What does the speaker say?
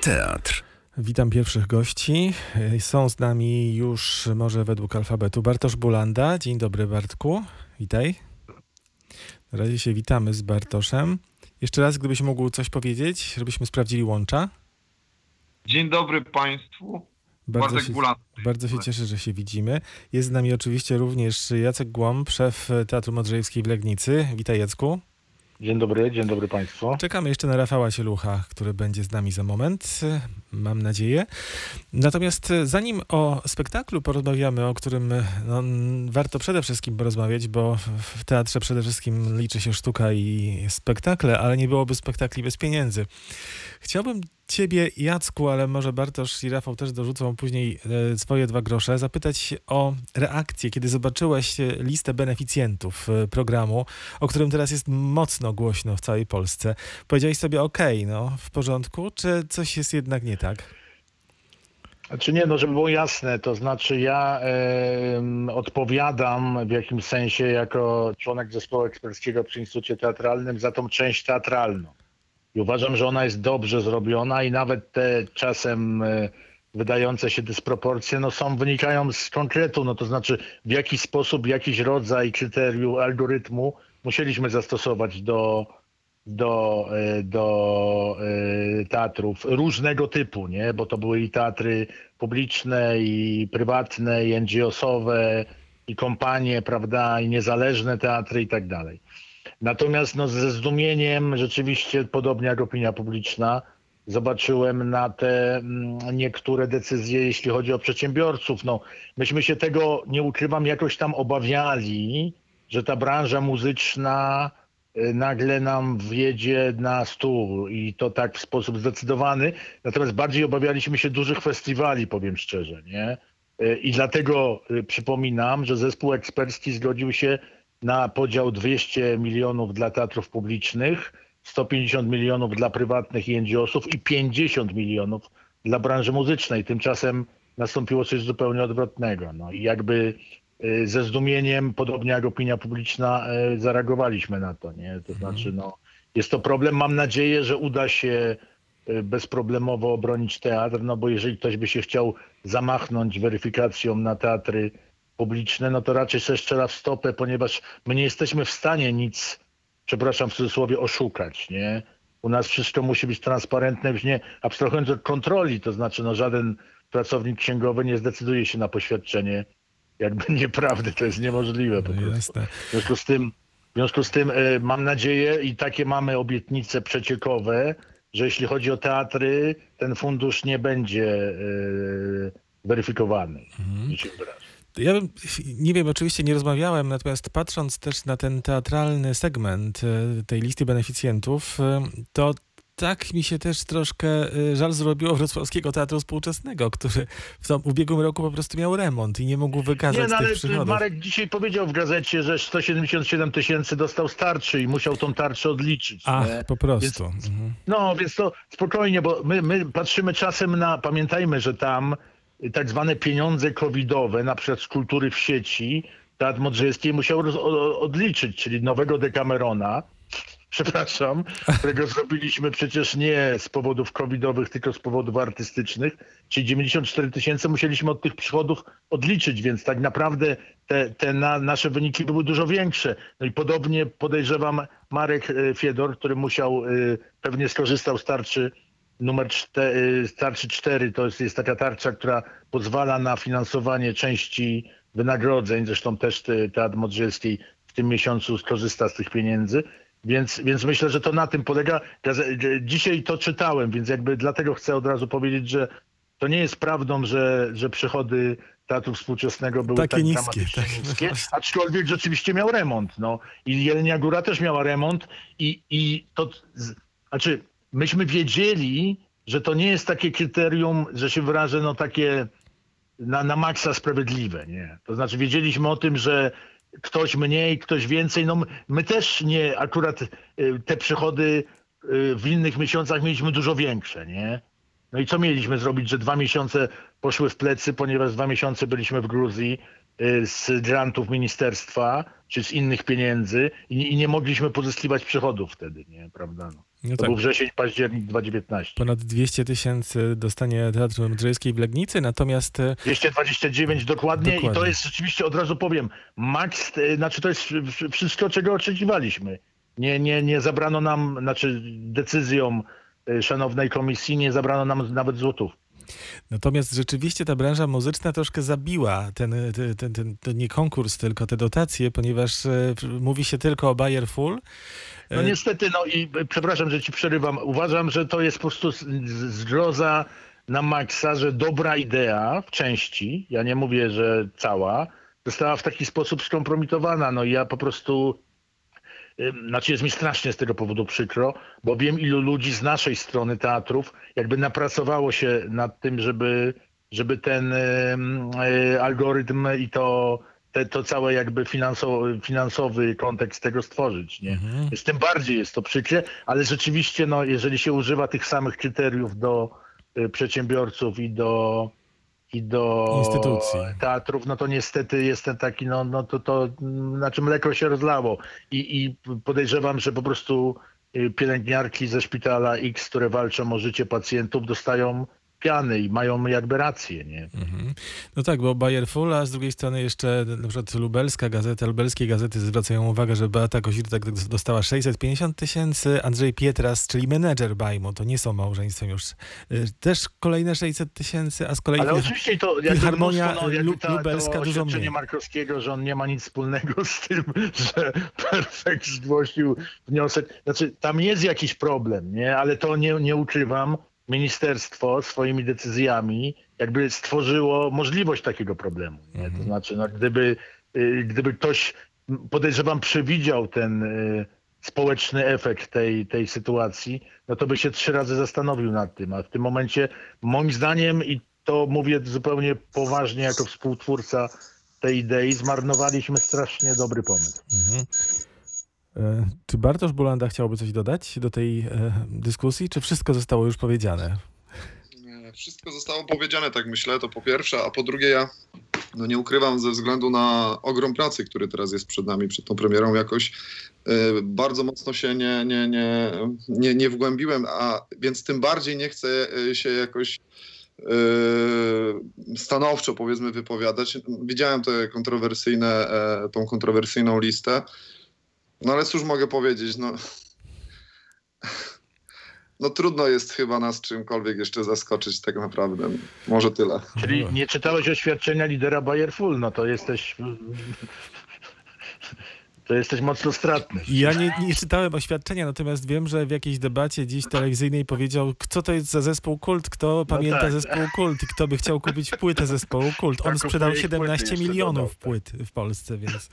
Teatr. Witam pierwszych gości. Są z nami już może według alfabetu Bartosz Bulanda. Dzień dobry Bartku, witaj. Na razie się witamy z Bartoszem. Jeszcze raz, gdybyś mógł coś powiedzieć, żebyśmy sprawdzili łącza. Dzień dobry Państwu. Bardzo Bartek się, Bulan. bardzo się cieszę, że się widzimy. Jest z nami oczywiście również Jacek Głąb, szef Teatru Modrzejewskiej w Legnicy. Witaj Jacku. Dzień dobry, dzień dobry Państwu. Czekamy jeszcze na Rafała Sielucha, który będzie z nami za moment, mam nadzieję. Natomiast zanim o spektaklu porozmawiamy, o którym no, warto przede wszystkim porozmawiać, bo w teatrze przede wszystkim liczy się sztuka i spektakle, ale nie byłoby spektakli bez pieniędzy. Chciałbym Ciebie, Jacku, ale może Bartosz i Rafał też dorzucą później e, swoje dwa grosze, zapytać o reakcję, kiedy zobaczyłeś e, listę beneficjentów e, programu, o którym teraz jest mocno głośno w całej Polsce. Powiedziałeś sobie, okej, no w porządku, czy coś jest jednak nie tak? Znaczy nie, no żeby było jasne, to znaczy ja em, odpowiadam w jakimś sensie jako członek zespołu eksperckiego przy Instytucie Teatralnym za tą część teatralną. I uważam, że ona jest dobrze zrobiona i nawet te czasem e, wydające się dysproporcje no są, wynikają z konkretu, no to znaczy w jaki sposób, jakiś rodzaj kryterium, algorytmu musieliśmy zastosować do, do, e, do e, teatrów różnego typu, nie? bo to były i teatry publiczne, i prywatne, i NGO-sowe, i kompanie, prawda, i niezależne teatry i tak dalej. Natomiast no, ze zdumieniem, rzeczywiście, podobnie jak opinia publiczna, zobaczyłem na te mm, niektóre decyzje, jeśli chodzi o przedsiębiorców. No, myśmy się tego, nie ukrywam, jakoś tam obawiali, że ta branża muzyczna y, nagle nam wjedzie na stół i to tak w sposób zdecydowany. Natomiast bardziej obawialiśmy się dużych festiwali, powiem szczerze, nie? Y, I dlatego y, przypominam, że zespół ekspercki zgodził się na podział 200 milionów dla teatrów publicznych, 150 milionów dla prywatnych i NGO-sów i 50 milionów dla branży muzycznej. Tymczasem nastąpiło coś zupełnie odwrotnego. No i jakby y, ze zdumieniem, podobnie jak opinia publiczna, y, zareagowaliśmy na to. Nie? To znaczy, no, jest to problem. Mam nadzieję, że uda się y, bezproblemowo obronić teatr, no bo jeżeli ktoś by się chciał zamachnąć weryfikacją na teatry publiczne, no to raczej sobie strzela w stopę, ponieważ my nie jesteśmy w stanie nic, przepraszam w cudzysłowie, oszukać, nie? U nas wszystko musi być transparentne, już nie abstrahując od kontroli, to znaczy no żaden pracownik księgowy nie zdecyduje się na poświadczenie jakby nieprawdy, to jest niemożliwe po No prostu. W związku z tym, w związku z tym e, mam nadzieję i takie mamy obietnice przeciekowe, że jeśli chodzi o teatry, ten fundusz nie będzie e, weryfikowany. Mhm. Ja bym, nie wiem, oczywiście nie rozmawiałem, natomiast patrząc też na ten teatralny segment e, tej listy beneficjentów, e, to tak mi się też troszkę e, żal zrobiło Wrocławskiego Teatru Współczesnego, który w tym ubiegłym roku po prostu miał remont i nie mógł wykazać Nie, no ale przychodów. Marek dzisiaj powiedział w gazecie, że 177 tysięcy dostał z tarczy i musiał tą tarczę odliczyć. Ach, nie? po prostu. Mhm. No, więc to spokojnie, bo my, my patrzymy czasem na, pamiętajmy, że tam tak zwane pieniądze covidowe, na przykład z kultury w sieci, Teatr Modrzejewski musiał roz, odliczyć, czyli nowego Decamerona, przepraszam, którego zrobiliśmy przecież nie z powodów covidowych, tylko z powodów artystycznych, czyli 94 tysięcy musieliśmy od tych przychodów odliczyć, więc tak naprawdę te, te na, nasze wyniki były dużo większe. No i podobnie podejrzewam Marek e, Fiedor, który musiał, e, pewnie skorzystał z tarczy numer 4, tarczy 4, to jest, jest taka tarcza, która pozwala na finansowanie części wynagrodzeń, zresztą też te- Teatr Modrzejewski w tym miesiącu skorzysta z tych pieniędzy, więc, więc myślę, że to na tym polega. Dzisiaj to czytałem, więc jakby dlatego chcę od razu powiedzieć, że to nie jest prawdą, że, że przychody Teatru Współczesnego były Takie tak niskie, tak. niskie, aczkolwiek rzeczywiście miał remont. No. I Jelenia Góra też miała remont i, i to, znaczy myśmy wiedzieli, że to nie jest takie kryterium, że się wyrażę, no takie na, na maksa sprawiedliwe, nie? To znaczy wiedzieliśmy o tym, że ktoś mniej, ktoś więcej, no my, też nie, akurat y, te przychody y, w innych miesiącach mieliśmy dużo większe, nie? No i co mieliśmy zrobić, że dwa miesiące poszły w plecy, ponieważ dwa miesiące byliśmy w Gruzji y, z grantów ministerstwa czy z innych pieniędzy i, i nie mogliśmy pozyskiwać przychodów wtedy, nie? Prawda? No. No To tak. był wrzesień, październik 2019. Ponad 200 tysięcy dostanie Teatr Modrzejskiej w Legnicy, natomiast e, 229 dokładnie, i Dokładnie. to jest rzeczywiście, od razu powiem, maks, e, znaczy to jest wsz- wszystko, czego oczekiwaliśmy. Nie, nie, nie zabrano nam, znaczy decyzją e, szanownej komisji nie zabrano nam nawet złotów. Natomiast rzeczywiście ta branża muzyczna troszkę zabiła ten, ten, ten, ten nie konkurs, tylko te dotacje, ponieważ e, mówi się tylko o Bayer Full. No E, niestety, no i e, przepraszam, że ci przerywam. Uważam, że to jest po prostu zgroza na maksa, że dobra idea w części, ja nie mówię, że cała, została w taki sposób skompromitowana. No i ja po prostu, znaczy jest mi strasznie z tego powodu przykro, bo wiem ilu ludzi z naszej strony teatrów jakby napracowało się nad tym, żeby, żeby ten y, algorytm i to, te, to całe jakby finansowy, finansowy kontekst tego stworzyć, nie? mhm. Więc tym bardziej jest to przykre, ale rzeczywiście, no, jeżeli się używa tych samych kryteriów do y, przedsiębiorców i do, i do Instytucji. teatrów, no to niestety jest ten taki, no, no to, to na czym mleko się rozlało. I, I podejrzewam, że po prostu y, pielęgniarki ze szpitala X, które walczą o życie pacjentów, dostają piany i mają jakby rację, nie? Mhm. No tak, bo Bayer Full, a z drugiej strony jeszcze na przykład lubelska gazeta, lubelskie gazety zwracają uwagę, że Beata Kozitek dostała 650 tysięcy, Andrzej Pietras, czyli menedżer Bajmu, to nie są małżeństwem już, y, też kolejne 600 tysięcy, a z kolei... Ale oczywiście to jakby Filharmonia mnóstwo, no, jakby ta, lubelska to dużo mniej. Markowskiego, że on nie ma nic wspólnego z tym, że Perfekt zgłosił wniosek. Znaczy, tam jest jakiś problem, nie? Ale to nie, nie ukrywam. Ministerstwo swoimi decyzjami jakby stworzyło możliwość takiego problemu. Nie? To Mhm. znaczy, no, gdyby, y, gdyby ktoś, podejrzewam, przewidział ten y, społeczny efekt tej, tej sytuacji, no to by się trzy razy zastanowił nad tym. A w tym momencie, moim zdaniem, i to mówię zupełnie poważnie jako współtwórca tej idei, zmarnowaliśmy strasznie dobry pomysł. Mhm. E, Czy Bartosz Bulanda chciałby coś dodać do tej e, dyskusji, czy wszystko zostało już powiedziane? Wszystko zostało powiedziane, tak myślę, to po pierwsze, a po drugie ja no nie ukrywam ze względu na ogrom pracy, który teraz jest przed nami, przed tą premierą jakoś y, bardzo mocno się nie, nie, nie, nie, nie wgłębiłem, a więc tym bardziej nie chcę się jakoś stanowczo powiedzmy wypowiadać. Widziałem te kontrowersyjne, e, tą kontrowersyjną listę, no ale cóż mogę powiedzieć, no no trudno jest chyba nas czymkolwiek jeszcze zaskoczyć tak naprawdę. Może tyle. Czyli nie czytałeś oświadczenia lidera Bayer Full, no to jesteś... To jesteś mocno stratny. Ja nie, nie czytałem oświadczenia, natomiast wiem, że w jakiejś debacie dziś telewizyjnej powiedział, co to jest za zespół Kult, kto pamięta tak. zespół Kult i kto by chciał kupić płytę zespołu Kult. On Tak, sprzedał kupuje ich płyty 17 jeszcze milionów dodał, tak. płyt w Polsce, więc